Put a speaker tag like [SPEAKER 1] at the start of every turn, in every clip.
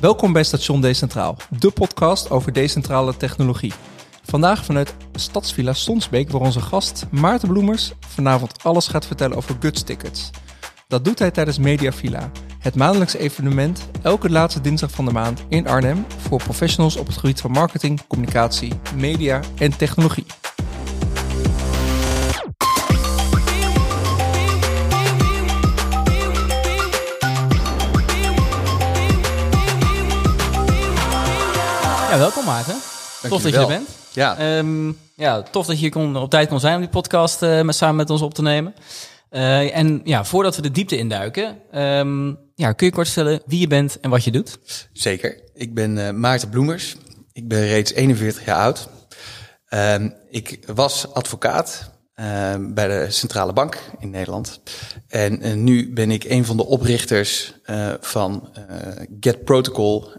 [SPEAKER 1] Welkom bij Station Decentraal, de podcast over decentrale technologie. Vandaag vanuit Stadsvilla Stonsbeek, waar onze gast Maarten Bloemers vanavond alles gaat vertellen over Guts Tickets. Dat doet hij tijdens Media Villa, het maandelijkse evenement elke laatste dinsdag van de maand in Arnhem voor professionals op het gebied van marketing, communicatie, media en technologie.
[SPEAKER 2] Ja, welkom Maarten. Tof dat je er bent.
[SPEAKER 3] Ja.
[SPEAKER 2] Ehm, ja, tof dat je kon, op tijd kon zijn om die podcast eh, met, samen met ons op te nemen. Eh, en ja, voordat we de diepte induiken, ehm, ja, kun je kort stellen wie je bent en wat je doet?
[SPEAKER 3] Zeker. Ik ben eh, Maarten Bloemers. Ik ben reeds 41 jaar oud. Ehm, ik was advocaat ehm, bij de Centrale Bank in Nederland. En eh, nu ben ik een van de oprichters eh, van eh, Get Protocol,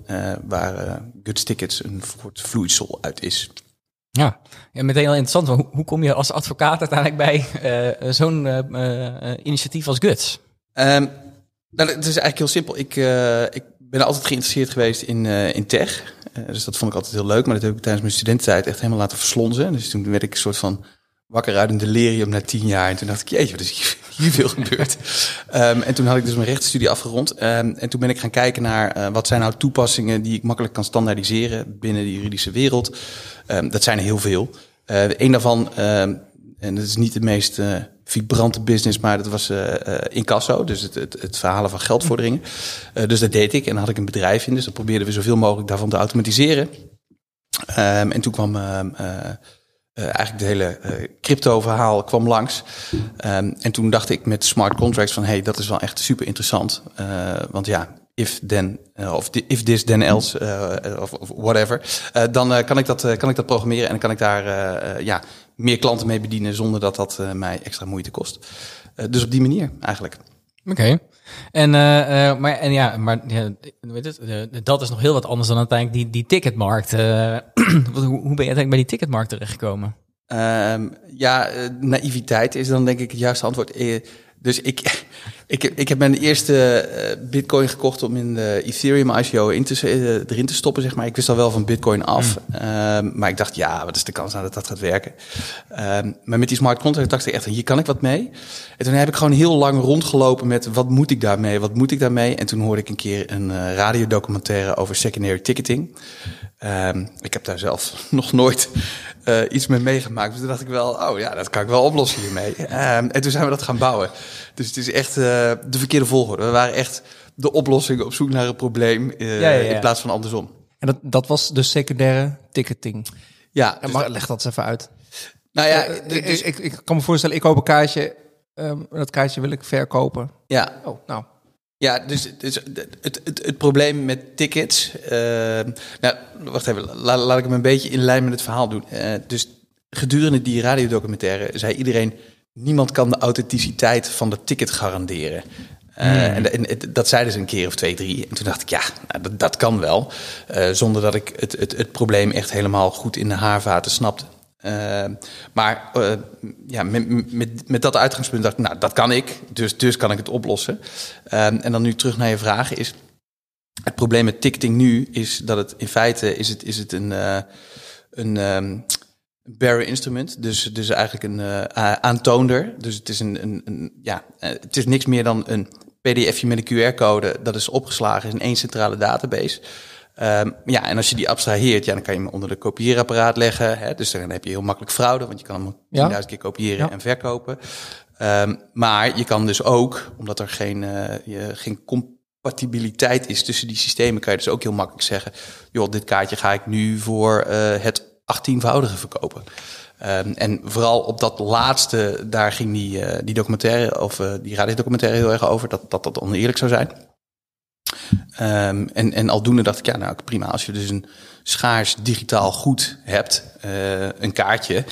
[SPEAKER 3] waar Guts Tickets een soort vloeisel uit is.
[SPEAKER 2] Ja, ja meteen heel interessant. Hoe, hoe kom je als advocaat uiteindelijk bij zo'n initiatief als Guts?
[SPEAKER 3] Nou, het is eigenlijk heel simpel. Ik, ik ben altijd geïnteresseerd geweest in, in tech. Dus dat vond ik altijd heel leuk. Maar dat heb ik tijdens mijn studententijd echt helemaal laten verslonzen. Dus toen werd ik een soort van wakker uit een delirium na tien jaar. En toen dacht ik, jeetje, wat is hier, veel gebeurd. Ehm, en toen had ik dus mijn rechtsstudie afgerond. Ehm, en toen ben ik gaan kijken naar eh, wat zijn nou toepassingen die ik makkelijk kan standaardiseren binnen de juridische wereld. Ehm, dat zijn er heel veel. Eh een daarvan, en dat is niet de meest eh, vibrante business, maar dat was incasso. Dus het, het, het verhalen van geldvorderingen. Dus dat deed ik en had ik een bedrijf in. Dus dat probeerden we zoveel mogelijk daarvan te automatiseren. En toen kwam eh, eigenlijk het hele eh, crypto-verhaal kwam langs. Ehm, en toen dacht ik met smart contracts van... hey, dat is wel echt super interessant. Eh, want ja, if then, of if this then else, of, of whatever... dan kan, ik dat, kan ik dat programmeren en dan kan ik daar ja, meer klanten mee bedienen... zonder dat dat mij extra moeite kost. Dus op die manier eigenlijk.
[SPEAKER 2] Oké. En, maar, en ja, maar ja, weet het, dat is nog heel wat anders dan uiteindelijk die, die ticketmarkt. hoe, ben je uiteindelijk bij die ticketmarkt terechtgekomen?
[SPEAKER 3] Ehm, ja, eh, naïviteit is dan denk ik het juiste antwoord. Eh, dus ik, ik, ik heb mijn eerste eh, bitcoin gekocht om in de Ethereum ICO in te, eh, erin te stoppen, zeg maar. Ik wist al wel van bitcoin af, Ehm, maar ik dacht, ja, wat is de kans nou dat dat gaat werken? Ehm, maar met die smart contract dacht ik echt, hier kan ik wat mee. En toen heb ik gewoon heel lang rondgelopen met, wat moet ik daarmee, wat moet ik daarmee? En toen hoorde ik een keer een eh, radiodocumentaire over secondary ticketing. Ehm, ik heb daar zelf nog nooit iets mee meegemaakt. Dus toen dacht ik wel, oh ja, dat kan ik wel oplossen hiermee. En toen zijn we dat gaan bouwen. Dus het is echt eh, de verkeerde volgorde. We waren echt de oplossing op zoek naar een probleem eh,
[SPEAKER 2] Ja, ja, ja.
[SPEAKER 3] in plaats van andersom.
[SPEAKER 1] En dat, dat was de secundaire ticketing.
[SPEAKER 3] Ja, dus
[SPEAKER 1] maar
[SPEAKER 3] dat-
[SPEAKER 1] leg dat eens even uit.
[SPEAKER 3] nou ja,
[SPEAKER 1] Eh,
[SPEAKER 3] dus-
[SPEAKER 1] ik, ik, kan me voorstellen, ik koop een kaartje. ehm, dat kaartje wil ik verkopen.
[SPEAKER 3] ja,
[SPEAKER 1] Oh, nou.
[SPEAKER 3] Ja, dus, dus het, het, het, het probleem met tickets. nou, wacht even, laat, laat ik hem een beetje in lijn met het verhaal doen. Dus gedurende die radiodocumentaire zei iedereen: niemand kan de authenticiteit van de ticket garanderen. Eh, en, en dat zeiden ze een keer of twee, drie. En toen dacht ik, ja, nou, dat, dat kan wel. Eh, zonder dat ik het, het, het probleem echt helemaal goed in de haarvaten snapte. Eh, maar ja, met, met, met dat uitgangspunt dacht ik, nou, dat kan ik. Dus, dus kan ik het oplossen. Ehm, en dan nu terug naar je vraag is... Het probleem met ticketing nu is dat het in feite is het, is het een, een bearer instrument. Dus, dus eigenlijk een eh, aantoonder. Dus het is, een, een, een, ja, eh, het is niks meer dan een pdfje met een QR-code. Dat is opgeslagen in één centrale database. Ehm, ja, en als je die abstraheert, ja, dan kan je hem onder de kopieerapparaat leggen. Hè, dus dan heb je heel makkelijk fraude, want je kan hem
[SPEAKER 1] Ja.
[SPEAKER 3] 10.000 keer kopiëren
[SPEAKER 1] Ja.
[SPEAKER 3] en verkopen. Ehm, maar je kan dus ook, omdat er geen, eh, je, geen compatibiliteit is tussen die systemen, kan je dus ook heel makkelijk zeggen: joh, dit kaartje ga ik nu voor eh, het 18voudige verkopen. Ehm, en vooral op dat laatste, daar ging die, eh, die documentaire, of eh, die radiodocumentaire heel erg over, dat dat, dat oneerlijk zou zijn. Ehm, en, en aldoende dacht ik, ja, nou prima, als je dus een schaars digitaal goed hebt, eh, een kaartje,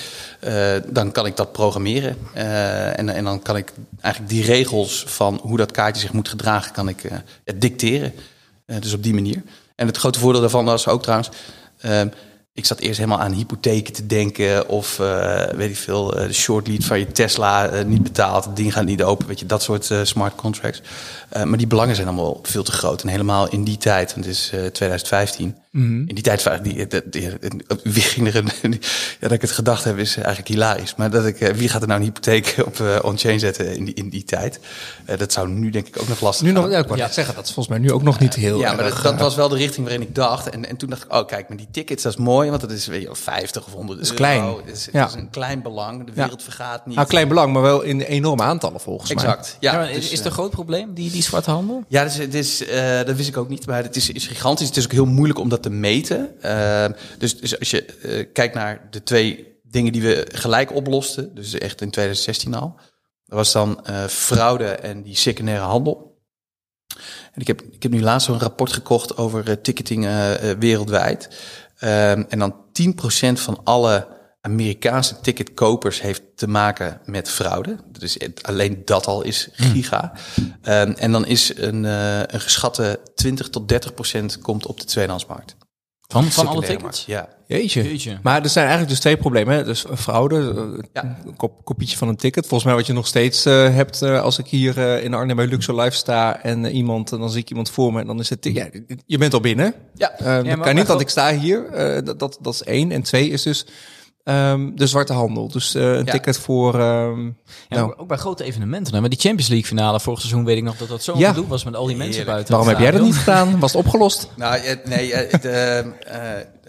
[SPEAKER 3] dan kan ik dat programmeren. En, en dan kan ik eigenlijk die regels van hoe dat kaartje zich moet gedragen, kan ik dicteren. Dus op die manier. En het grote voordeel daarvan was ook trouwens, ehm, ik zat eerst helemaal aan hypotheken te denken. Of uh, weet ik veel, uh, de short lead van je Tesla uh, niet betaald. Het ding gaat niet open. Weet je, dat soort smart contracts. maar die belangen zijn allemaal veel te groot. En helemaal in die tijd, want het is 2015. -hmm. In die tijd, die, die, die, wie ging er een, ja, dat ik het gedacht heb, is eigenlijk hilarisch. Maar dat ik, wie gaat er nou een hypotheek op on-chain zetten in die, in die tijd? dat zou nu denk ik ook nog lastig
[SPEAKER 1] Nu
[SPEAKER 3] gaan.
[SPEAKER 1] nog, ja, ik wou ja. zeggen, dat is volgens mij nu ook nog niet heel
[SPEAKER 3] Ja, maar
[SPEAKER 1] erg,
[SPEAKER 3] dat, dat was wel de richting waarin ik dacht. En, en toen dacht ik, oh kijk, maar die tickets, dat is mooi. Want dat is weet je, 50 of 100
[SPEAKER 1] is
[SPEAKER 3] euro.
[SPEAKER 1] klein.
[SPEAKER 3] Het is, het
[SPEAKER 1] Ja.
[SPEAKER 3] is een klein belang. De wereld vergaat niet.
[SPEAKER 1] Nou, klein belang, maar wel in enorme aantallen volgens mij.
[SPEAKER 3] Exact. Ja,
[SPEAKER 2] maar
[SPEAKER 3] dus,
[SPEAKER 2] is het
[SPEAKER 3] eh,
[SPEAKER 2] een groot probleem, die, die zwarte handel?
[SPEAKER 3] Ja, dus, het is, eh, dat wist ik ook niet, maar het is, is gigantisch. Het is ook heel moeilijk om dat te meten. Eh, dus, dus als je eh, kijkt naar de twee dingen die we gelijk oplosten, dus echt in 2016 al, dat was dan eh, fraude en die secundaire handel. En ik heb, ik heb nu laatst zo'n rapport gekocht over eh, ticketing wereldwijd. Ehm, en dan 10% van alle Amerikaanse ticketkopers heeft te maken met fraude. Dus het- alleen dat al is giga. Ehm, en dan is een, eh, een geschatte 20 tot 30 procent komt op de tweedehandsmarkt.
[SPEAKER 2] Van, van alle tickets?
[SPEAKER 3] Ja.
[SPEAKER 1] Jeetje.
[SPEAKER 2] Jeetje.
[SPEAKER 1] Maar er zijn eigenlijk dus twee problemen. Hè? Dus fraude, eh,
[SPEAKER 3] Ja.
[SPEAKER 1] een kop, kopietje van een ticket. Volgens mij wat je nog steeds eh, hebt eh, als ik hier eh, in Arnhem bij Luxor Live sta en iemand, en dan zie ik iemand voor me en dan is het, ja, je bent al binnen.
[SPEAKER 3] Ja.
[SPEAKER 1] Eh,
[SPEAKER 2] maar
[SPEAKER 1] dat kan
[SPEAKER 2] maar
[SPEAKER 1] niet dat ik sta hier. eh, dat, dat, dat is één. En twee is dus ehm, de zwarte handel. Dus eh, een
[SPEAKER 3] Ja.
[SPEAKER 1] ticket voor... ehm,
[SPEAKER 2] Ja,
[SPEAKER 1] nou,
[SPEAKER 2] ook- bij grote evenementen. hè. Maar die Champions League finale vorig seizoen weet ik nog dat dat zo'n
[SPEAKER 1] Ja.
[SPEAKER 2] gedoe was met al die mensen
[SPEAKER 3] Heerlijk.
[SPEAKER 2] buiten.
[SPEAKER 1] waarom
[SPEAKER 2] het
[SPEAKER 1] heb jij dat niet gedaan? Was het opgelost?
[SPEAKER 3] Nou, ja, nee, eh, het, eh, eh,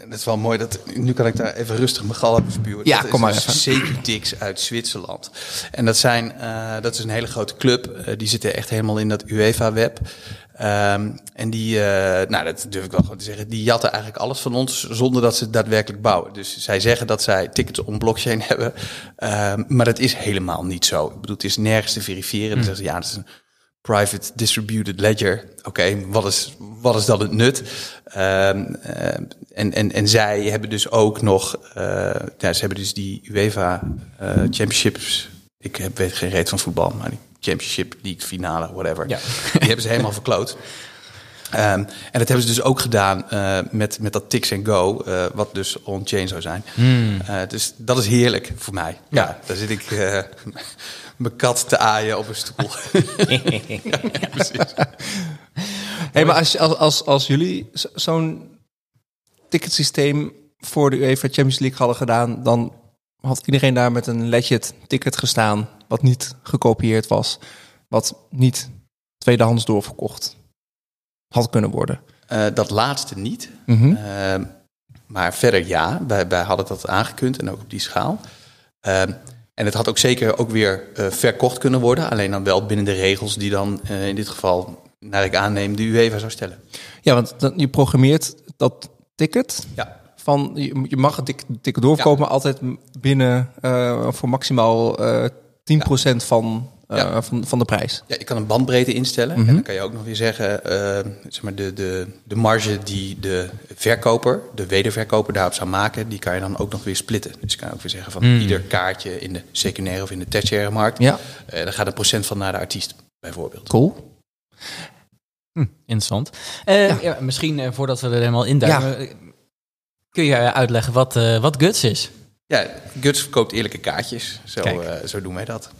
[SPEAKER 3] dat is wel mooi. Dat, nu kan ik daar even rustig mijn gal op spuwen.
[SPEAKER 1] Ja,
[SPEAKER 3] dat
[SPEAKER 1] kom maar.
[SPEAKER 3] Secutix uit Zwitserland. En dat, zijn, eh, dat is een hele grote club. Die zitten echt helemaal in dat UEFA-web. Ehm, en die, eh, nou dat durf ik wel gewoon te zeggen, die jatten eigenlijk alles van ons zonder dat ze het daadwerkelijk bouwen. Dus zij zeggen dat zij tickets on blockchain hebben, Ehm, maar dat is helemaal niet zo. Ik bedoel, het is nergens te verifiëren. Dan zeggen ze, ja, dat is een private distributed ledger. Oké, wat, is, wat is dan het nut? Ehm, eh, en, en, en zij hebben dus ook nog, eh, ja, ze hebben dus die UEFA Championships. Ik heb, weet geen reet van voetbal, maar die Championship League finale, whatever.
[SPEAKER 2] Ja.
[SPEAKER 3] Die hebben ze helemaal verkloot. Ehm, en dat hebben ze dus ook gedaan eh, met, met dat Tix and Go, eh, wat dus on-chain zou zijn. Eh, dus dat is heerlijk voor mij. Ja, daar zit ik mijn kat te aaien op een stoel. Ja, precies.
[SPEAKER 1] Hey, maar als, als, als, als jullie zo- zo'n ticketsysteem voor de UEFA Champions League hadden gedaan, dan had iedereen daar met een legit ticket gestaan, wat niet gekopieerd was, wat niet tweedehands doorverkocht had kunnen worden.
[SPEAKER 3] Eh, dat laatste niet.
[SPEAKER 1] Mhm.
[SPEAKER 3] Ehm, maar verder ja, wij, wij hadden dat aangekund en ook op die schaal. Ehm, en het had ook zeker ook weer eh, verkocht kunnen worden. Alleen dan wel binnen de regels die dan eh, in dit geval, naar ik aanneem, de UEFA zou stellen.
[SPEAKER 1] Ja, want dan, je programmeert dat ticket
[SPEAKER 3] Ja,
[SPEAKER 1] van je, mag tik- ticket doorverkopen, maar altijd binnen eh, voor maximaal eh 10% van, eh,
[SPEAKER 3] Ja.
[SPEAKER 1] van, van de prijs.
[SPEAKER 3] ja je kan een bandbreedte instellen. En dan kan je ook nog weer zeggen, eh, zeg maar de, de, de marge die de verkoper, de wederverkoper daarop zou maken, die kan je dan ook nog weer splitten. Dus je kan ook weer zeggen van ieder kaartje in de secundaire of in de tertiaire markt,
[SPEAKER 1] Ja,
[SPEAKER 3] eh, daar gaat een procent van naar de artiest, bijvoorbeeld.
[SPEAKER 1] cool.
[SPEAKER 2] Hm, interessant. Eh, ja. misschien eh, voordat we er helemaal induiken, eh, kun je uitleggen wat, eh, wat Guts is?
[SPEAKER 3] Ja, Guts verkoopt eerlijke kaartjes. Zo, eh, zo doen wij dat.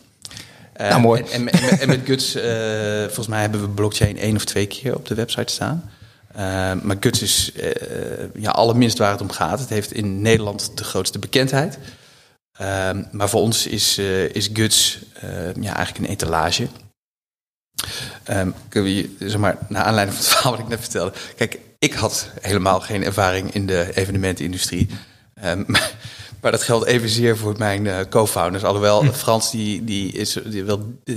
[SPEAKER 3] Eh,
[SPEAKER 1] Nou, mooi.
[SPEAKER 3] En, en, en met- en met Guts, eh, volgens mij hebben we blockchain één of twee keer op de website staan. Eh, maar Guts is eh, ja, allerminst waar het om gaat. Het heeft in Nederland de grootste bekendheid. Maar voor ons is, eh, is Guts eh, ja, eigenlijk een etalage. Kunnen we, zeg maar, naar aanleiding van het verhaal wat ik net vertelde. Kijk, ik had helemaal geen ervaring in de evenementenindustrie. Maar, dat geldt evenzeer voor mijn eh, co-founders. Alhoewel Frans, die, die is die wel eh,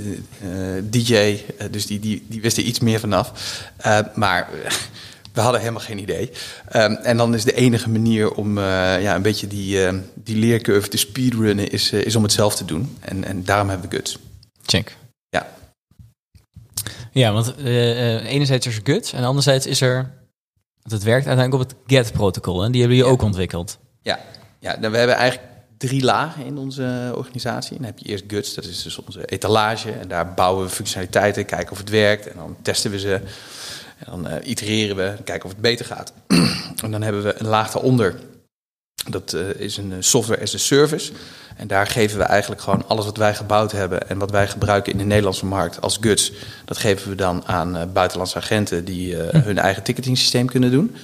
[SPEAKER 3] eh, DJ, dus die, die, die wist er iets meer vanaf. Maar we hadden helemaal geen idee. Ehm, en dan is de enige manier om ja, een beetje die, eh, die leercurve te speedrunnen... Is, is om het zelf te doen. En, en daarom hebben we Guts.
[SPEAKER 2] Check.
[SPEAKER 3] Ja.
[SPEAKER 2] Ja, want enerzijds is er Guts en anderzijds is er... Want het werkt uiteindelijk op het GET-protocol en die hebben jullie ook ontwikkeld.
[SPEAKER 3] Ja, ja nou, we hebben eigenlijk drie lagen in onze organisatie. Dan heb je eerst Guts, dat is dus onze etalage. En daar bouwen we functionaliteiten, kijken of het werkt. En dan testen we ze. En dan eh, itereren we, kijken of het beter gaat. en dan hebben we een laag daaronder. Dat eh, is een software as a service. En daar geven we eigenlijk gewoon alles wat wij gebouwd hebben en wat wij gebruiken in de Nederlandse markt als guts. Dat geven we dan aan buitenlandse agenten die hun eigen ticketing systeem kunnen doen.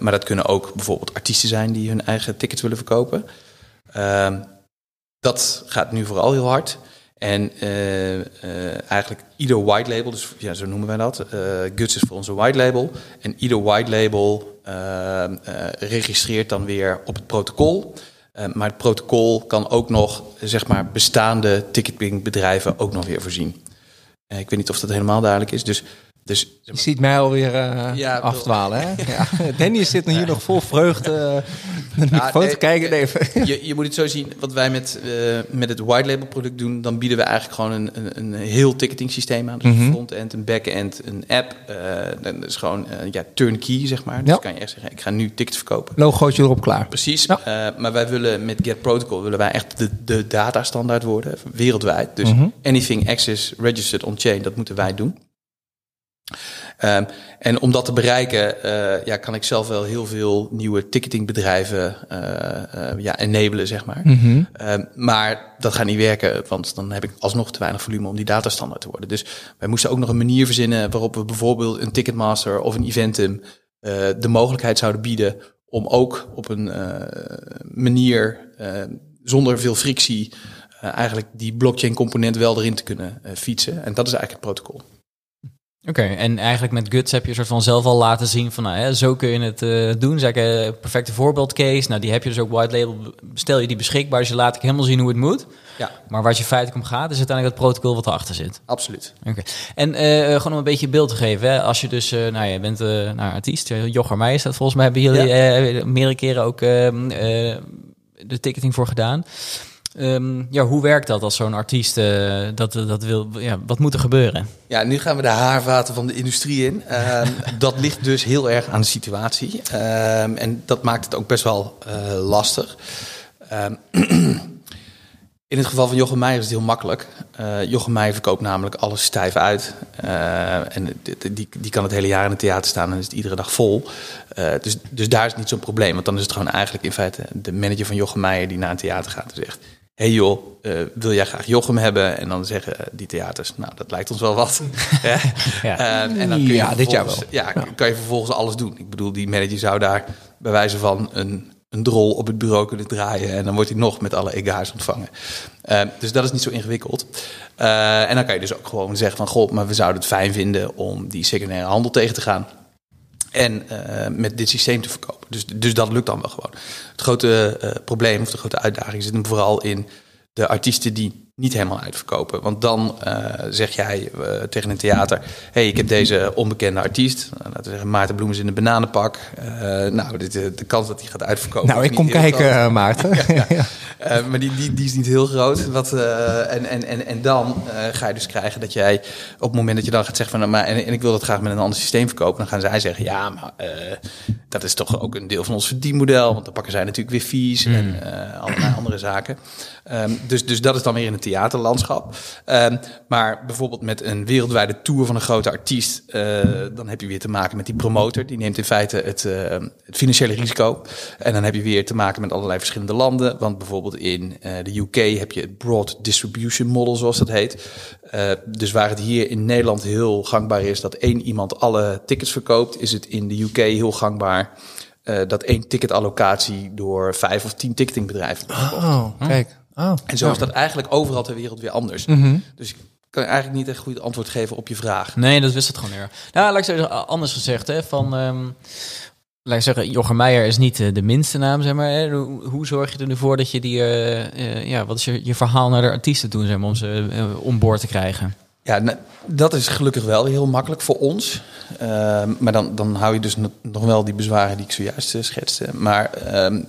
[SPEAKER 3] Maar dat kunnen ook bijvoorbeeld artiesten zijn die hun eigen tickets willen verkopen. Ehm, dat gaat nu vooral heel hard. En uh, uh, eigenlijk ieder white label, dus ja, zo noemen wij dat. Guts is voor onze white label. En ieder white label registreert dan weer op het protocol. maar het protocol kan ook nog, zeg maar, bestaande ticketingbedrijven ook nog weer voorzien. ik weet niet of dat helemaal duidelijk is. Dus dus,
[SPEAKER 1] je ziet mij alweer uh, ja, afdwalen. Hè? ja. Danny zit hier nog vol vreugde uh, de foto kijken. Nee,
[SPEAKER 3] je, je, moet het zo zien, wat wij met, uh, met het white label product doen, dan bieden we eigenlijk gewoon een, een, een heel ticketing systeem aan. Dus een front-end, een back-end, een app. dat is gewoon ja, turnkey, zeg maar. Dus ja. kan je echt zeggen, ik ga nu tickets verkopen.
[SPEAKER 1] Logootje erop klaar.
[SPEAKER 3] Precies. Maar wij willen met Get Protocol willen wij echt de, de data standaard worden, wereldwijd. Dus -hmm. anything access registered on-chain, dat moeten wij doen. Um, en om dat te bereiken, uh, ja, kan ik zelf wel heel veel nieuwe ticketingbedrijven uh, uh, ja, enablen, zeg maar. Mm -hmm. um, maar dat gaat niet werken, want dan heb ik alsnog te weinig volume om die datastandaard te worden. Dus wij moesten ook nog een manier verzinnen waarop we bijvoorbeeld een Ticketmaster of een Eventum de mogelijkheid zouden bieden om ook op een manier zonder veel frictie eigenlijk die blockchain component wel erin te kunnen fietsen. En dat is eigenlijk het protocol.
[SPEAKER 2] Oké, en eigenlijk met Guts heb je soort van zelf al laten zien van, nou, hè, zo kun je het uh, doen. Zeg een perfecte voorbeeldcase. Nou, die heb je dus ook white label, stel je die beschikbaar, dus je laat ik helemaal zien hoe het moet. Ja. Maar waar je feitelijk om gaat, is uiteindelijk het protocol wat erachter zit.
[SPEAKER 3] Absoluut.
[SPEAKER 2] Oké. En uh, gewoon om een beetje beeld te geven, hè, als je dus, nou, je bent nou, artiest, Jochem Meijer is dat volgens mij, hebben jullie ja. meerdere keren ook ehm, de ticketing voor gedaan. Um, ja, hoe werkt dat als zo'n artiest uh, dat, dat wil? Ja, wat moet er gebeuren?
[SPEAKER 3] Ja, nu gaan we de haarvaten van de industrie in. Uh, dat ligt dus heel erg aan de situatie. Uh, en dat maakt het ook best wel uh, lastig. Ehm, in het geval van Jochem Meijer is het heel makkelijk. Uh, Jochem Meijer verkoopt namelijk alles stijf uit. En die, die, die, kan het hele jaar in het theater staan en is het iedere dag vol. Dus, dus daar is het niet zo'n probleem. Want dan is het gewoon eigenlijk in feite de manager van Jochem Meijer die naar een theater gaat en zegt hey joh, uh, wil jij graag Jochem hebben? En dan zeggen die theaters, nou, dat lijkt ons wel wat. ja. Uh, en dan kun je, ja, dit jaar wel. Ja, ja, kan je vervolgens alles doen. Ik bedoel, die manager zou daar bij wijze van een, een drol op het bureau kunnen draaien. En dan wordt hij nog met alle ega's ontvangen. Uh, dus dat is niet zo ingewikkeld. en dan kan je dus ook gewoon zeggen van, goh, maar we zouden het fijn vinden om die secundaire handel tegen te gaan. En uh, met dit systeem te verkopen. Dus, dus dat lukt dan wel gewoon. Het grote uh, probleem of de grote uitdaging zit hem vooral in de artiesten die niet helemaal uitverkopen. Want dan uh, zeg jij uh, tegen een theater: hey, ik heb deze onbekende artiest. Uh, laten we zeggen, Maarten Bloemens in een bananenpak. nou, dit, de kans dat hij gaat uitverkopen.
[SPEAKER 1] Nou, ik kom kijken, Maarten. ja, ja.
[SPEAKER 3] maar die, die, die is niet heel groot. Wat, en, en, en, en dan ga je dus krijgen dat jij op het moment dat je dan gaat zeggen: van, nou, maar, en, en ik wil dat graag met een ander systeem verkopen. Dan gaan zij zeggen: ja, maar dat is toch ook een deel van ons verdienmodel. Want dan pakken zij natuurlijk weer fees mm. en allerlei andere zaken. Um, dus, dus dat is dan weer in het theaterlandschap. Um, maar bijvoorbeeld met een wereldwijde tour van een grote artiest, uh, dan heb je weer te maken met die promotor. Die neemt in feite het, uh, het financiële risico. En dan heb je weer te maken met allerlei verschillende landen. Want bijvoorbeeld in uh, de UK heb je het Broad Distribution Model, zoals dat heet. dus waar het hier in Nederland heel gangbaar is dat één iemand alle tickets verkoopt, is het in de UK heel gangbaar. Uh, dat één ticketallocatie door vijf of tien ticketingbedrijven wordt
[SPEAKER 1] Oh, kijk. Oh,
[SPEAKER 3] en zo is dat eigenlijk overal ter wereld weer anders. Mm -hmm. Dus ik kan eigenlijk niet echt goed antwoord geven op je vraag.
[SPEAKER 2] Nee, dat wist het gewoon meer. Nou, laat ik zeggen, anders gezegd, hè, van... Um, laat ik zeggen, Jochem Meijer is niet de, de minste naam, zeg maar. Hè. Hoe, hoe, zorg je er nu voor dat je die... Uh, uh, ja, wat is je, je verhaal naar de artiesten doen, zeg maar, om ze uh, om boord te krijgen?
[SPEAKER 3] Ja, nou, dat is gelukkig wel heel makkelijk voor ons. Ehm, maar dan, dan hou je dus nog wel die bezwaren die ik zojuist schetste. Maar... Ehm,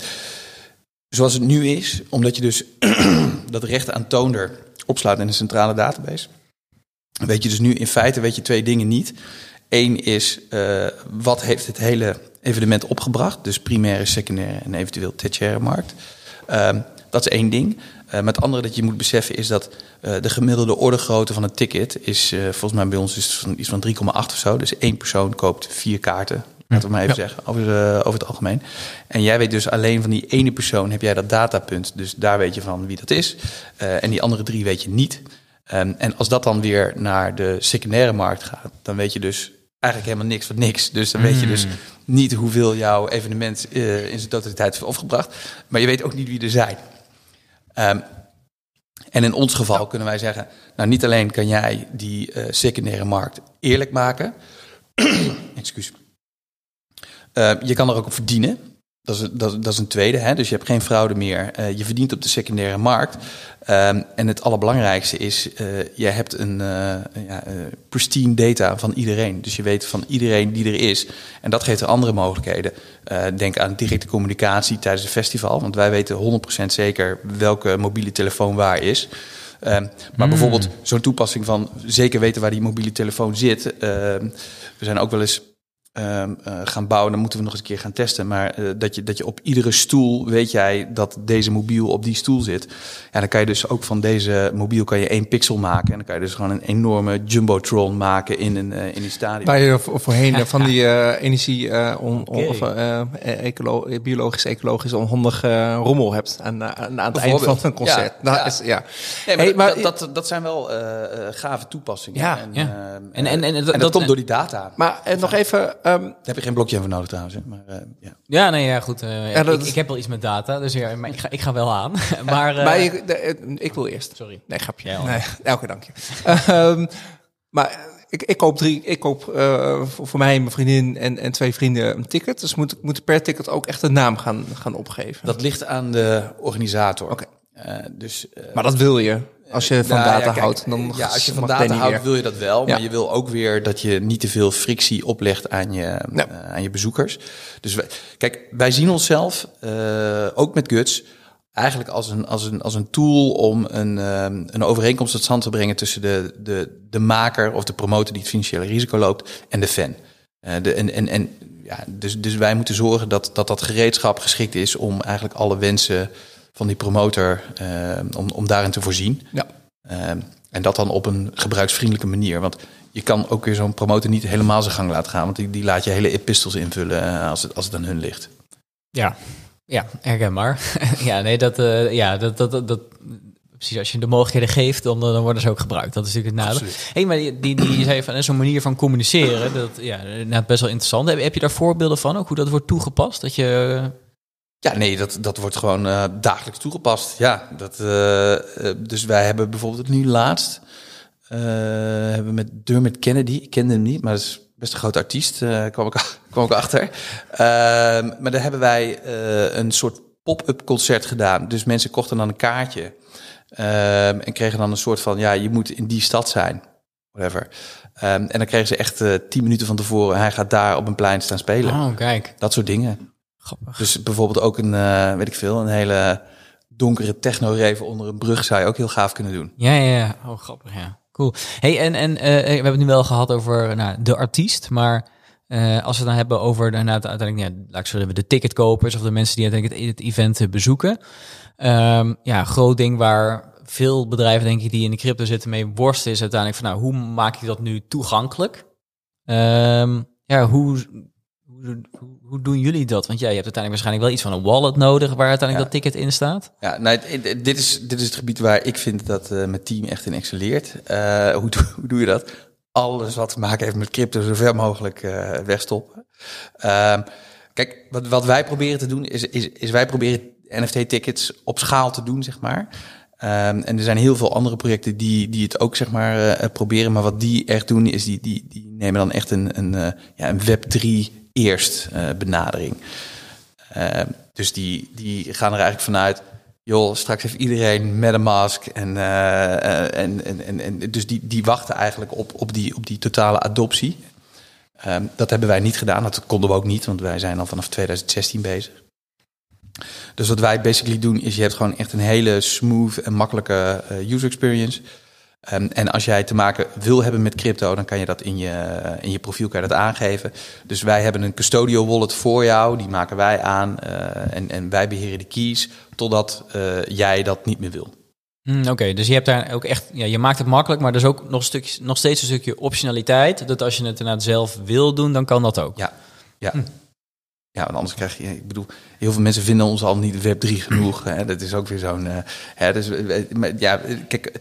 [SPEAKER 3] Zoals het nu is, omdat je dus dat recht aan toonder opslaat in een centrale database. Weet je dus nu in feite weet je twee dingen niet. Eén is uh, wat heeft het hele evenement opgebracht, dus primaire, secundaire en eventueel tertiaire markt. Uh, dat is één ding. Uh, maar het andere dat je moet beseffen is dat uh, de gemiddelde ordegrootte van een ticket is volgens mij bij ons is van iets van 3,8 of zo. Dus één persoon koopt vier kaarten laten we maar even zeggen, over, uh, over het algemeen. En jij weet dus alleen van die ene persoon heb jij dat datapunt. Dus daar weet je van wie dat is. Uh, en die andere drie weet je niet. Um, en als dat dan weer naar de secundaire markt gaat, dan weet je dus eigenlijk helemaal niks van niks. Dus dan weet je dus niet hoeveel jouw evenement uh, in zijn totaliteit is opgebracht. Maar je weet ook niet wie er zijn. Um, en in ons geval kunnen wij zeggen, nou niet alleen kan jij die uh, secundaire markt eerlijk maken, excuus, uh, je kan er ook op verdienen. Dat is, dat, dat is een tweede. Hè? Dus je hebt geen fraude meer. Uh, je verdient op de secundaire markt. Um, en het allerbelangrijkste is, uh, je hebt een uh, ja, pristine data van iedereen. Dus je weet van iedereen die er is. En dat geeft er andere mogelijkheden. denk aan directe communicatie tijdens een festival. Want wij weten 100% zeker welke mobiele telefoon waar is. Um, maar mm. bijvoorbeeld zo'n toepassing van zeker weten waar die mobiele telefoon zit. Uh, we zijn ook wel eens uh, gaan bouwen, dan moeten we nog eens een keer gaan testen. Maar uh, dat, je, dat je op iedere stoel weet jij dat deze mobiel op die stoel zit. Ja, dan kan je dus ook van deze mobiel kan je één pixel maken. En dan kan je dus gewoon een enorme jumbotron maken in een, uh, in die stadion.
[SPEAKER 1] Waar je voorheen van die energie on, on, of ecolo biologisch, ecologisch onhandige rommel hebt aan, aan, aan het eind van een concert.
[SPEAKER 3] Ja, nou, ja. Is, ja. Nee, maar, hey, maar dat, dat, dat zijn wel gave toepassingen.
[SPEAKER 1] Ja,
[SPEAKER 3] en,
[SPEAKER 1] ja.
[SPEAKER 3] en, en, en, en, dat, dat komt door die data.
[SPEAKER 1] Maar en nog even Um,
[SPEAKER 3] Daar heb je geen blokje voor nodig trouwens. Hè? Maar, uh, ja.
[SPEAKER 2] ja, nee, ja, goed. Uh, ja, ik, ik, heb wel iets met data, dus ja, maar ik, ga, ik ga wel aan. maar uh,
[SPEAKER 1] maar ik, de, ik, wil eerst.
[SPEAKER 2] Sorry.
[SPEAKER 1] Nee, grapje. Ja, nee, elke dankje. um, maar ik, ik koop drie, ik koop voor, voor mij, mijn vriendin en, en twee vrienden een ticket. Dus moet, moet per ticket ook echt een naam gaan, gaan opgeven.
[SPEAKER 3] Dat ligt aan de organisator.
[SPEAKER 1] Oké.
[SPEAKER 3] Okay. dus,
[SPEAKER 1] maar dat wil je? Als je van
[SPEAKER 3] nou,
[SPEAKER 1] data
[SPEAKER 3] ja, kijk,
[SPEAKER 1] houdt, dan
[SPEAKER 3] ja, als je van data houdt, weer. wil je dat wel. Maar ja. je wil ook weer dat je niet te veel frictie oplegt aan je, uh, aan je bezoekers. Dus wij, kijk, wij zien onszelf, uh, ook met Guts, eigenlijk als een, als een, als een tool om een, um, een overeenkomst tot stand te brengen tussen de, de, de maker of de promotor die het financiële risico loopt en de fan. Uh, de, en, en, en, ja, dus, dus wij moeten zorgen dat, dat dat gereedschap geschikt is om eigenlijk alle wensen van die promotor uh, om, om daarin te voorzien.
[SPEAKER 1] Ja.
[SPEAKER 3] Uh, en dat dan op een gebruiksvriendelijke manier. Want je kan ook weer zo'n promotor niet helemaal zijn gang laten gaan. Want die, die laat je hele epistels invullen uh, als, het, als het aan hun ligt.
[SPEAKER 2] Ja, ja herkenbaar. ja, nee, dat, uh, ja, dat, dat, dat, dat, precies. Als je de mogelijkheden geeft, dan, dan worden ze ook gebruikt. Dat is natuurlijk het nadeel. Hé, hey, maar die, die, die zei van zo'n manier van communiceren, dat ja, nou, best wel interessant. Heb, heb je daar voorbeelden van ook hoe dat wordt toegepast? Dat je
[SPEAKER 3] ja, nee, dat, dat wordt gewoon uh, dagelijks toegepast. Ja, dat, uh, dus wij hebben bijvoorbeeld nu laatst, uh, hebben met Dermot Kennedy, ik kende hem niet, maar dat is best een grote artiest, kwam, ik, kwam ik achter. Ehm, maar daar hebben wij een soort pop-up concert gedaan. Dus mensen kochten dan een kaartje ehm, en kregen dan een soort van, ja, je moet in die stad zijn, whatever. Um, en dan kregen ze echt tien minuten van tevoren, hij gaat daar op een plein staan spelen.
[SPEAKER 2] Oh, kijk.
[SPEAKER 3] Dat soort dingen. Grappig. Dus bijvoorbeeld ook een, uh, weet ik veel, een hele donkere techno-reven onder een brug zou je ook heel gaaf kunnen doen.
[SPEAKER 2] Ja, ja, ja. Oh, grappig, ja. Cool. Hey, en, en uh, we hebben het nu wel gehad over nou, de artiest, maar uh, als we het dan hebben over nou, uiteindelijk, ja, laat ik zeggen, de ticketkopers of de mensen die uiteindelijk het, het event bezoeken. Um, ja, groot ding waar veel bedrijven, denk ik, die in de crypto zitten mee worsten, is uiteindelijk van, nou, hoe maak je dat nu toegankelijk? Um, ja, hoe hoe, doen jullie dat? Want ja, je hebt uiteindelijk waarschijnlijk wel iets van een wallet nodig waar uiteindelijk ja. dat ticket in staat.
[SPEAKER 3] Ja, nou, dit is, dit is het gebied waar ik vind dat uh, mijn team echt in excelleert. Uh, hoe, hoe doe je dat? Alles wat te maken heeft met crypto zo ver mogelijk uh, wegstoppen. Uh, kijk, wat, wat wij proberen te doen is, is, is wij proberen NFT-tickets op schaal te doen, zeg maar. Um, en er zijn heel veel andere projecten die, die het ook zeg maar uh, proberen. Maar wat die echt doen, is die, die, die nemen dan echt een, een, uh, ja, een Web3 eerst uh, benadering. Uh, dus die, die gaan er eigenlijk vanuit, joh, straks heeft iedereen met een mask. En, uh, en, en, en, en, dus die, die wachten eigenlijk op, op, die, op die totale adoptie. Um, dat hebben wij niet gedaan, dat konden we ook niet, want wij zijn al vanaf 2016 bezig. Dus wat wij basically doen, is je hebt gewoon echt een hele smooth en makkelijke user experience. Um, en als jij te maken wil hebben met crypto, dan kan je dat in je, in je profiel kan je dat aangeven. Dus wij hebben een custodial wallet voor jou, die maken wij aan. Uh, en, en wij beheren de keys totdat uh, jij dat niet meer wil.
[SPEAKER 2] Mm, Oké, okay, dus je hebt daar ook echt, ja, je maakt het makkelijk, maar er is ook nog, stukje, nog steeds een stukje optionaliteit. Dat als je het inderdaad zelf wil doen, dan kan dat ook.
[SPEAKER 3] Ja. Ja. Ja, want anders krijg je, ik bedoel, heel veel mensen vinden ons al niet Web 3 genoeg. Hè? Dat is ook weer zo'n. Hè, dus, ja, kijk,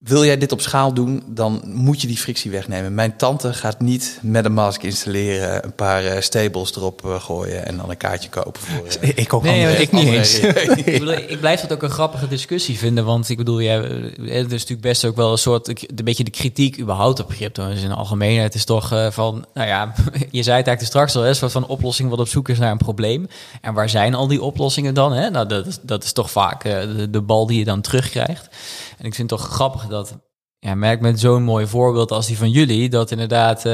[SPEAKER 3] wil jij dit op schaal doen, dan moet je die frictie wegnemen. Mijn tante gaat niet met een mask installeren, een paar uh, stables erop uh, gooien en dan een kaartje kopen voor.
[SPEAKER 1] Uh, ik ook nee, ik niet eens.
[SPEAKER 2] ik, bedoel, ik blijf dat ook een grappige discussie vinden, want ik bedoel, ja, het is natuurlijk best ook wel een soort, een beetje de kritiek überhaupt op crypto. Dus in de algemeenheid is toch van, nou ja, je zei het eigenlijk straks al, een soort van oplossing wat op zoek is naar een probleem. En waar zijn al die oplossingen dan? Hè? Nou, dat, dat is toch vaak de, de bal die je dan terugkrijgt. En ik vind het toch grappig dat ja, merk met zo'n mooi voorbeeld als die van jullie, dat inderdaad, uh,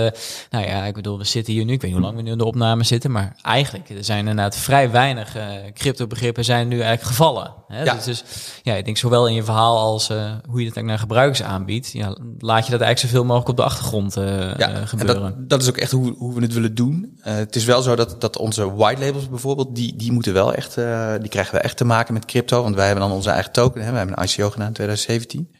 [SPEAKER 2] nou ja, ik bedoel, we zitten hier nu, ik weet niet hoe lang we nu in de opname zitten, maar eigenlijk, er zijn inderdaad vrij weinig uh, crypto-begrippen zijn nu eigenlijk gevallen. Hè? Ja. Dus, dus, ja, ik denk zowel in je verhaal als uh, hoe je het eigenlijk naar gebruikers aanbiedt, ja, laat je dat eigenlijk zoveel mogelijk op de achtergrond ja, gebeuren.
[SPEAKER 3] Dat, dat, is ook echt hoe, hoe we het willen doen. het is wel zo dat, dat onze white labels bijvoorbeeld, die, die moeten wel echt, die krijgen we echt te maken met crypto, want wij hebben dan onze eigen token, hè? we hebben een ICO gedaan in 2017.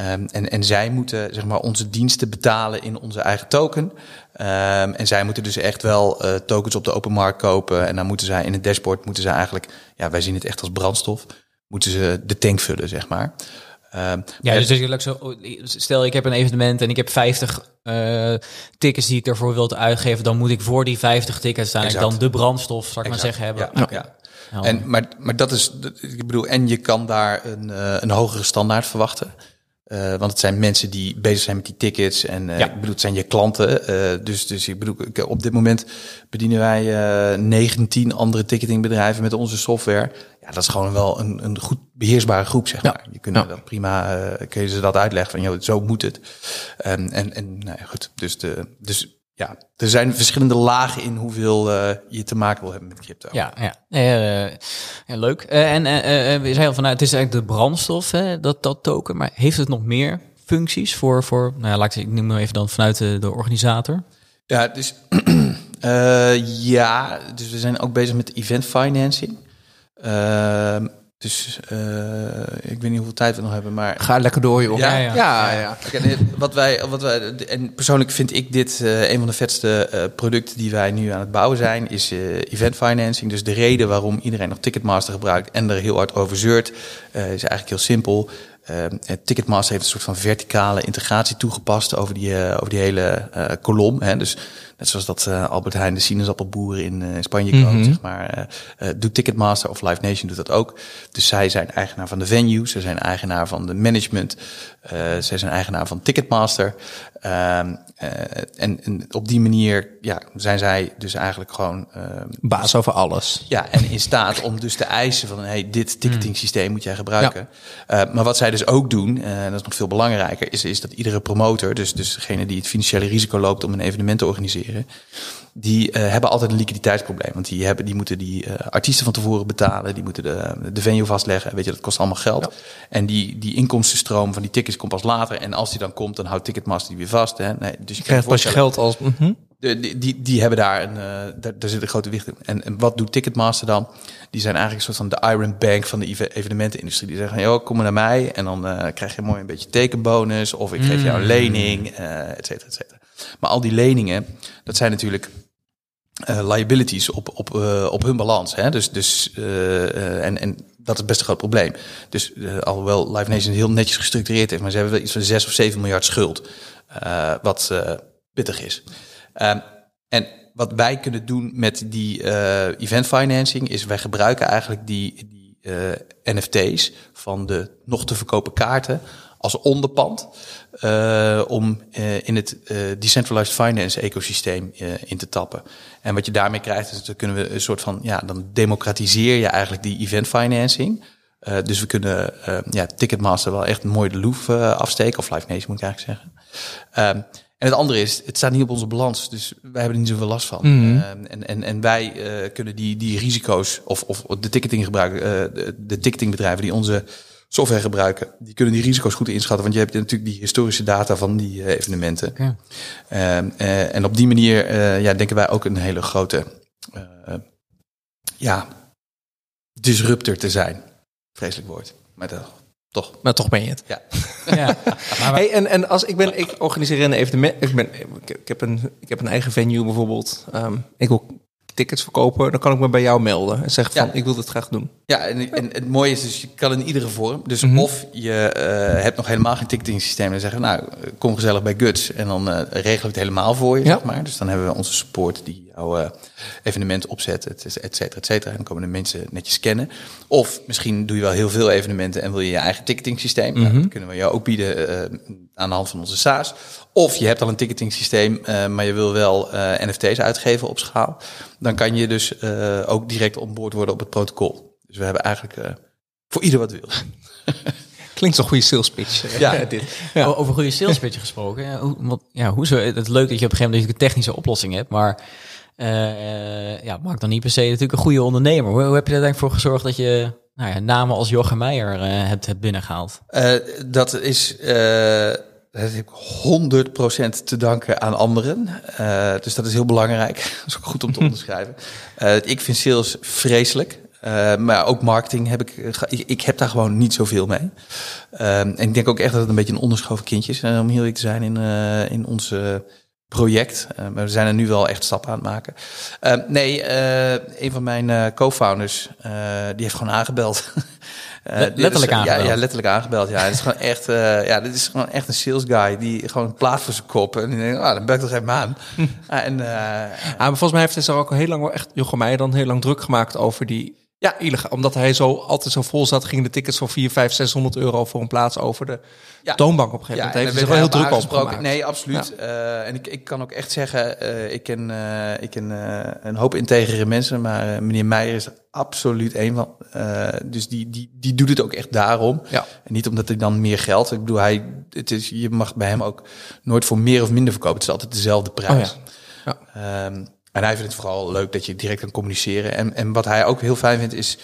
[SPEAKER 3] Um, en, en zij moeten zeg maar, onze diensten betalen in onze eigen token. Um, en zij moeten dus echt wel uh, tokens op de open markt kopen. En dan moeten zij in het dashboard, moeten ze eigenlijk, ja, wij zien het echt als brandstof, moeten ze de tank vullen, zeg maar.
[SPEAKER 2] Um, ja, dus, dus zo, stel ik heb een evenement en ik heb 50 uh, tickets die ik ervoor wil uitgeven, dan moet ik voor die 50 tickets staan dan de brandstof, zal ik maar zeggen, hebben.
[SPEAKER 3] Ja, ja. En, maar, maar dat is, ik bedoel, en je kan daar een, uh, een hogere standaard verwachten. Uh, want het zijn mensen die bezig zijn met die tickets. En uh, ja. ik bedoel, het zijn je klanten. Uh, dus, dus ik bedoel, op dit moment bedienen wij 19 andere ticketingbedrijven met onze software. Ja, dat is gewoon wel een, een goed beheersbare groep, zeg maar. Je kunt ja. dat prima, kun je ze dat uitleggen van, joh, zo moet het. Um, en, en nou ja, goed, dus, de, dus ja, er zijn verschillende lagen in hoeveel uh, je te maken wil hebben met crypto.
[SPEAKER 2] Ja, ja. Uh, ja leuk. Uh, en we zijn al vanuit, het is eigenlijk de brandstof, hè, dat, dat token. Maar heeft het nog meer functies voor, voor nou ja, laat ik, ik noem even dan vanuit de, de organisator?
[SPEAKER 3] Ja, dus, ja, dus we zijn ook bezig met event financing. Dus uh, ik weet niet hoeveel tijd we nog hebben, maar...
[SPEAKER 1] Ga lekker door, joh.
[SPEAKER 3] Ja, ja. ja, ja. wat wij, wat wij, en persoonlijk vind ik dit uh, een van de vetste uh, producten die wij nu aan het bouwen zijn, is event financing. Dus de reden waarom iedereen nog Ticketmaster gebruikt en er heel hard over zeurt, is eigenlijk heel simpel. Ticketmaster heeft een soort van verticale integratie toegepast over die, over die hele kolom. Hè. Dus Net zoals dat Albert Heijn de sinaasappelboeren in, Spanje mm -hmm. zeg maar. Doet Ticketmaster of Live Nation doet dat ook. Dus zij zijn eigenaar van de venue, ze zijn eigenaar van de management, zij zijn eigenaar van Ticketmaster. Ehm, en, en, op die manier ja, zijn zij dus eigenlijk gewoon...
[SPEAKER 1] Ehm, Baas over alles.
[SPEAKER 3] Ja, en in staat om dus te eisen van... hey, dit ticketing systeem moet jij gebruiken. Ja. maar wat zij dus ook doen, en dat is nog veel belangrijker... is, is dat iedere promotor, dus, dus degene die het financiële risico loopt... om een evenement te organiseren die uh, hebben altijd een liquiditeitsprobleem. Want die, hebben, die moeten die uh, artiesten van tevoren betalen, die moeten de, de venue vastleggen. Weet je, dat kost allemaal geld. En die, die inkomstenstroom van die tickets komt pas later. En als die dan komt, dan houdt Ticketmaster die weer vast. Hè?
[SPEAKER 1] Nee, dus je krijgt pas geld als. Mm -hmm.
[SPEAKER 3] de, die, die, die hebben daar een, uh, daar, daar zit een grote wicht in. En, en wat doet Ticketmaster dan? Die zijn eigenlijk een soort van de Iron Bank van de evenementenindustrie. Die zeggen, joh, kom maar naar mij en dan krijg je mooi een beetje tekenbonus. Of ik geef jou een lening, et cetera, et cetera. Maar al die leningen, dat zijn natuurlijk uh, liabilities op, op, uh, op hun balans. Hè? Dus, dus, uh, en, en dat is best een groot probleem. Dus alhoewel Live Nation heel netjes gestructureerd heeft, maar ze hebben wel iets van 6 of 7 miljard schuld. wat pittig is. Ehm, en wat wij kunnen doen met die event financing is wij gebruiken eigenlijk die, die NFT's van de nog te verkopen kaarten als onderpand uh, om uh, in het uh, decentralized finance ecosysteem in te tappen. En wat je daarmee krijgt, is dat kunnen we een soort van, ja, dan democratiseer je eigenlijk die event financing. dus we kunnen ja, Ticketmaster wel echt mooi de loef afsteken, of Live Nation moet ik eigenlijk zeggen. Um, en het andere is, het staat niet op onze balans, dus wij hebben er niet zoveel last van. Mm -hmm. en, en, en wij kunnen die, die risico's, of, of de ticketing gebruiken, de, de ticketingbedrijven die onze software gebruiken, die kunnen die risico's goed inschatten. Want je hebt natuurlijk die historische data van die uh, evenementen. Ja. Uh, en op die manier uh, ja, denken wij ook een hele grote ja, disruptor te zijn. Vreselijk woord. Maar dat Toch?
[SPEAKER 1] Maar toch ben je het.
[SPEAKER 3] Ja.
[SPEAKER 2] Ja.
[SPEAKER 1] Hey, en, en als ik ben, ik organiseer een evenement. Ik, ben, ik, ik heb een, ik heb een eigen venue bijvoorbeeld. Ehm, ik wil tickets verkopen. Dan kan ik me bij jou melden en zeggen van
[SPEAKER 3] Ja.
[SPEAKER 1] ik wil dit graag doen.
[SPEAKER 3] Ja, en, en het mooie is dus, je kan in iedere vorm. Dus
[SPEAKER 1] Mhm.
[SPEAKER 3] of je eh, hebt nog helemaal geen ticketing systeem. En zeggen, nou, kom gezellig bij Guts. En dan eh, regelen we het helemaal voor je,
[SPEAKER 1] Ja.
[SPEAKER 3] zeg maar. Dus dan hebben we onze support die jouw eh, evenement opzet, et et cetera, et cetera. En dan komen de mensen netjes scannen. Of misschien doe je wel heel veel evenementen en wil je je eigen ticketing systeem. Nou,
[SPEAKER 1] Mhm.
[SPEAKER 3] dat kunnen we jou ook bieden eh, aan de hand van onze SaaS. Of je hebt al een ticketing systeem, eh, maar je wil wel eh, NFT's uitgeven op schaal. Dan kan je dus eh, ook direct onboord worden op het protocol. Dus we hebben eigenlijk eh, voor ieder wat wil.
[SPEAKER 1] Klinkt zo'n goede sales pitch.
[SPEAKER 3] Ja.
[SPEAKER 1] dit. Ja.
[SPEAKER 2] Over goede sales pitch gesproken. Ja, hoe, wat, ja, hoe zo, het is leuk dat je op een gegeven moment een technische oplossing hebt, maar eh, ja, maakt dan niet per se natuurlijk een goede ondernemer. Hoe, hoe heb je er eigenlijk voor gezorgd dat je nou ja, namen als Jochem Meijer eh, hebt, hebt binnengehaald?
[SPEAKER 3] Eh, dat is. dat heb ik 100% te danken aan anderen. Dus dat is heel belangrijk. Dat is ook goed om te onderschrijven. Ik vind sales vreselijk. Maar ook marketing heb ik, ik. Ik heb daar gewoon niet zoveel mee. En ik denk ook echt dat het een beetje een onderschoven kindje is. om heel eerlijk te zijn in, in ons eh, project. Maar we zijn er nu wel echt stappen aan het maken. Eh, nee, eh, een van mijn co-founders, die heeft gewoon aangebeld. Dit
[SPEAKER 2] letterlijk
[SPEAKER 3] is-
[SPEAKER 2] aangebeld?
[SPEAKER 3] Ja, ja, letterlijk aangebeld. Ja, het is gewoon echt, ja, dit is gewoon echt een sales guy die gewoon een plaat voor zijn kop en die denkt, ah, dan bel ik toch even aan. Ah, en
[SPEAKER 1] Ah, maar volgens mij heeft hij zich ook al heel lang wel echt Jochem Meijer dan heel lang druk gemaakt over die ja, illegaal. Omdat hij zo altijd zo vol zat, gingen de tickets voor 4, 5, 600 euro voor een plaats over de
[SPEAKER 3] Ja.
[SPEAKER 1] toonbank op een gegeven moment.
[SPEAKER 3] en
[SPEAKER 1] heeft zich wel heel druk over.
[SPEAKER 3] Nee, absoluut. Eh, en ik, ik kan ook echt zeggen, eh, ik ken, eh, ik ken een hoop integere mensen, maar meneer Meijer is absoluut één van. Dus die, die, die doet het ook echt daarom.
[SPEAKER 1] Ja.
[SPEAKER 3] En niet omdat hij dan meer geld. Ik bedoel, hij, het is, je mag bij hem ook nooit voor meer of minder verkopen. Het is altijd dezelfde prijs.
[SPEAKER 1] Oh ja.
[SPEAKER 3] Ehm, en hij vindt het vooral leuk dat je direct kan communiceren. En, en wat hij ook heel fijn vindt is,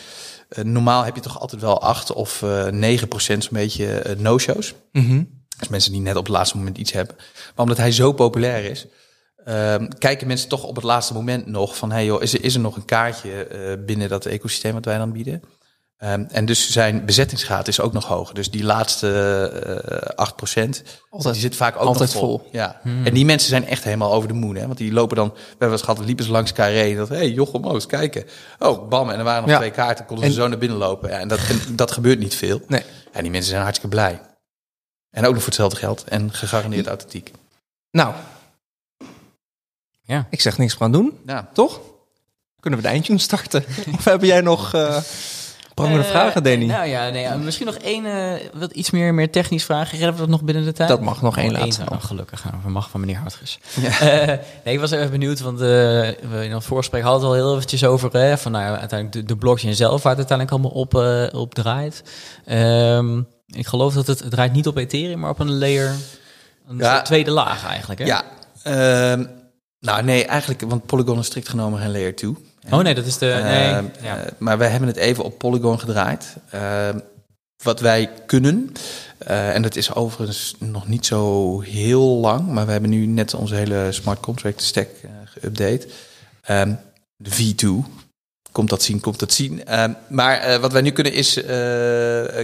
[SPEAKER 3] eh, normaal heb je toch altijd wel 8 of eh 9 procent zo'n beetje eh, no-shows.
[SPEAKER 1] Mhm.
[SPEAKER 3] Dus mensen die net op het laatste moment iets hebben. Maar omdat hij zo populair is, ehm, kijken mensen toch op het laatste moment nog van... hey joh, is er, is er nog een kaartje binnen dat ecosysteem wat wij dan bieden? Ehm, en dus zijn bezettingsgraad is ook nog hoog. Dus die laatste eh 8%,
[SPEAKER 1] Altijd-
[SPEAKER 3] die zit vaak ook
[SPEAKER 1] altijd
[SPEAKER 3] nog vol.
[SPEAKER 1] vol.
[SPEAKER 3] Ja. En die mensen zijn echt helemaal over de moon. Hè? Want die lopen dan, we hebben eens gehad, liepen ze langs Carré. En dat, hé hey, Jochem, oh, eens kijken. Oh, bam, en er waren nog
[SPEAKER 1] Ja.
[SPEAKER 3] twee kaarten. Konden
[SPEAKER 1] En-
[SPEAKER 3] ze zo naar binnen lopen. Ja, en, dat, en dat gebeurt niet veel.
[SPEAKER 1] Nee.
[SPEAKER 3] En die mensen zijn hartstikke blij. En ook nog voor hetzelfde geld. En gegarandeerd authentiek.
[SPEAKER 1] Nou,
[SPEAKER 2] Ja.
[SPEAKER 1] ik zeg niks meer aan doen,
[SPEAKER 3] Ja.
[SPEAKER 1] toch? Kunnen we de eindtune starten? of heb jij nog eh prangende
[SPEAKER 2] Eh,
[SPEAKER 1] vragen, Danny?
[SPEAKER 2] Nou ja, nee, ja, misschien nog één, eh, wat iets meer, meer technisch vragen. Redden we dat nog binnen de tijd?
[SPEAKER 1] Dat mag nog één
[SPEAKER 2] Oh,
[SPEAKER 1] laatste.
[SPEAKER 2] Oh, gelukkig, nou, mag van meneer Hartges. Eh, nee, ik was even benieuwd, want eh, we in het voorsprek hadden het al heel eventjes over van nou, uiteindelijk de, de blockchain zelf, waar het uiteindelijk allemaal op, eh, op draait. Ehm, ik geloof dat het, het draait niet op Ethereum, maar op een layer, een
[SPEAKER 3] Ja.
[SPEAKER 2] tweede laag eigenlijk. Hè?
[SPEAKER 3] Ja. ehm, nou, nee, eigenlijk, want Polygon is strikt genomen geen layer 2.
[SPEAKER 2] Oh nee, dat is de. Nee,
[SPEAKER 3] Ehm,
[SPEAKER 2] ja.
[SPEAKER 3] eh, maar wij hebben het even op Polygon gedraaid. Ehm, wat wij kunnen, eh, en dat is overigens nog niet zo heel lang, maar we hebben nu net onze hele smart contract stack eh, geüpdate. Ehm, de V2. Komt dat zien, komt dat zien. Ehm, maar eh, wat wij nu kunnen is, eh,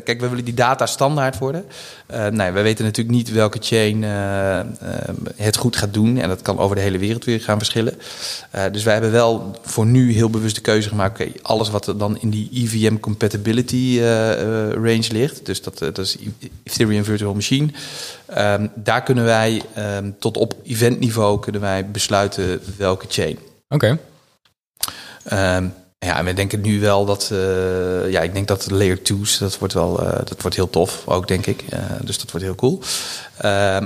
[SPEAKER 3] kijk, we willen die data standaard worden. Eh nou, wij weten natuurlijk niet welke chain het goed gaat doen. En dat kan over de hele wereld weer gaan verschillen. Dus wij hebben wel voor nu heel bewust de keuze gemaakt. Oké, alles wat er dan in die EVM compatibility range ligt. Dus dat, dat is Ethereum Virtual Machine. Ehm, daar kunnen wij ehm, tot op eventniveau kunnen wij besluiten welke chain.
[SPEAKER 2] Oké.
[SPEAKER 3] Ja, en we denken nu wel dat, eh, ja, ik denk dat layer 2's, dat wordt wel, eh, dat wordt heel tof, ook denk ik. Eh, dus dat wordt heel cool.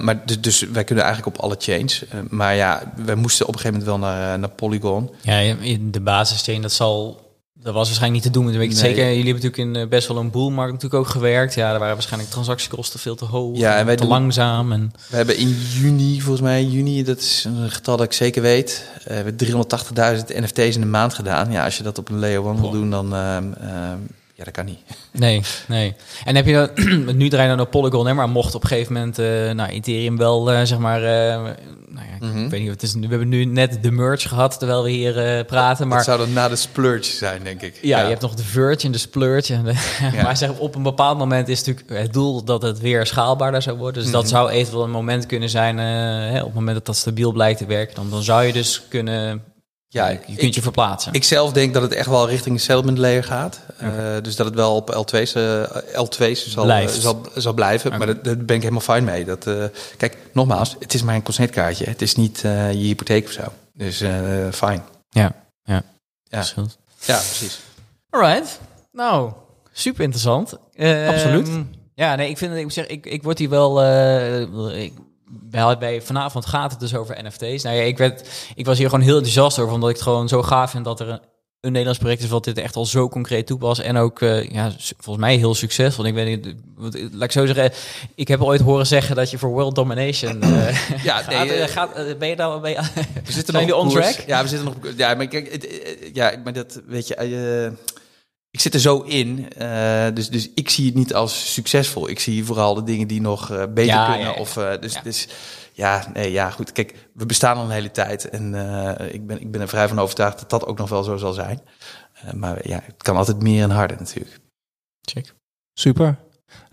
[SPEAKER 3] Maar dus, dus wij kunnen eigenlijk op alle chains. Maar ja, we moesten op een gegeven moment wel naar, naar Polygon.
[SPEAKER 2] Ja, de basischain, dat zal. Dat was waarschijnlijk niet te doen. Dat weet ik
[SPEAKER 3] Nee.
[SPEAKER 2] zeker. Jullie hebben natuurlijk in eh, best wel een boelmarkt natuurlijk ook gewerkt. Ja, daar waren waarschijnlijk transactiekosten veel te hoog.
[SPEAKER 3] Ja, en wij
[SPEAKER 2] te
[SPEAKER 3] doen-
[SPEAKER 2] langzaam. En
[SPEAKER 3] We hebben in juni, volgens mij juni, dat is een getal dat ik zeker weet, eh, we hebben 380.000 NFT's in de maand gedaan. Ja, als je dat op een layer 1 wil doen, dan, ehm, ehm, Ja, dat kan niet.
[SPEAKER 2] Nee, nee. En heb je dat, nu draai je dan op Polygon, hè, maar mocht op een gegeven moment uh, nou, Ethereum wel, uh, zeg maar, uh, nou ja,
[SPEAKER 3] Mhm.
[SPEAKER 2] ik weet niet, het is, we hebben nu net de merge gehad terwijl we hier praten, maar...
[SPEAKER 3] Dat zou dan na de splurge zijn, denk ik.
[SPEAKER 2] Ja, je hebt nog de verge en de splurge. En de,
[SPEAKER 3] Ja.
[SPEAKER 2] maar zeg, op een bepaald moment is natuurlijk het doel dat het weer schaalbaarder zou worden. Dus dat
[SPEAKER 3] Mhm.
[SPEAKER 2] zou eventueel een moment kunnen zijn, eh, hè, op het moment dat dat stabiel blijkt te werken, dan, dan zou je dus kunnen,
[SPEAKER 3] Ja,
[SPEAKER 2] je kunt
[SPEAKER 3] ik-
[SPEAKER 2] je verplaatsen.
[SPEAKER 3] Ik zelf denk dat het echt wel richting een settlement layer gaat. Eh, dus dat het wel op L2's, eh, L2's zal,
[SPEAKER 2] Blijft.
[SPEAKER 3] eh, zal, zal blijven. Maar dat- daar ben ik helemaal fijn mee. Dat, eh, kijk, nogmaals, het is maar een concertkaartje. Het is niet eh, je hypotheek of zo. Dus eh fijn.
[SPEAKER 2] ja, ja.
[SPEAKER 3] Ja. Ja, precies.
[SPEAKER 2] Alright. Nou, super interessant. Ehm,
[SPEAKER 1] Absoluut.
[SPEAKER 2] Ja, nee, ik vind ik moet zeggen, ik, ik word hier wel. eh ik, bij, bij vanavond gaat het dus over NFT's. Nou ja, ik, werd, ik was hier gewoon heel enthousiast over, omdat ik het gewoon zo gaaf vind dat er een, een Nederlands project is wat dit echt al zo concreet toepast. En ook, eh, ja, volgens mij heel succesvol. Ik weet niet, wat- laat ik zo zeggen, ik heb ooit horen zeggen dat je voor world domination eh,
[SPEAKER 3] Ja,
[SPEAKER 2] gaat,
[SPEAKER 3] nee,
[SPEAKER 2] eh, gaat, ben je daar ben je,
[SPEAKER 3] We zitten nog
[SPEAKER 2] on track?
[SPEAKER 3] Ja, we zitten nog. Ja, maar kijk, ja, maar dat weet je. Ik zit er zo in, eh, dus, dus ik zie het niet als succesvol. Ik zie vooral de dingen die nog eh, beter
[SPEAKER 2] Ja,
[SPEAKER 3] kunnen.
[SPEAKER 2] ja.
[SPEAKER 3] Of, eh, dus,
[SPEAKER 2] Ja.
[SPEAKER 3] dus ja, nee, ja, goed. Kijk, we bestaan al een hele tijd en ik, ben, ik ben er vrij van overtuigd dat dat ook nog wel zo zal zijn. Maar ja, het kan altijd meer en harder natuurlijk.
[SPEAKER 2] Check.
[SPEAKER 1] Super.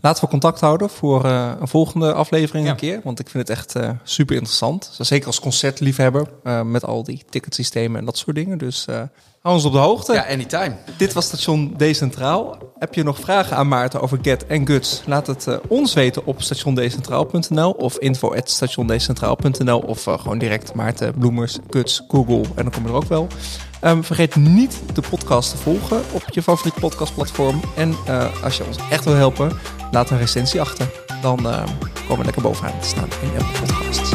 [SPEAKER 1] Laten we contact houden voor eh, een volgende aflevering
[SPEAKER 2] Ja.
[SPEAKER 1] een keer. Want ik vind het echt eh, super interessant. Zeker als concertliefhebber eh, met al die ticketsystemen en dat soort dingen. Dus hou ons op de hoogte.
[SPEAKER 3] Ja, anytime.
[SPEAKER 1] Dit was station Decentraal. Heb je nog vragen aan Maarten over Get en Guts? Laat het ons weten op stationdecentraal.nl of info.stationdecentraal.nl of gewoon direct Maarten Bloemers, Guts, Google en dan kom je er ook wel. Ehm, vergeet niet de podcast te volgen op je favoriete podcastplatform. En als je ons echt wil helpen, Laat een recensie achter. Dan eh, komen we lekker bovenaan te staan in Apple Podcasts.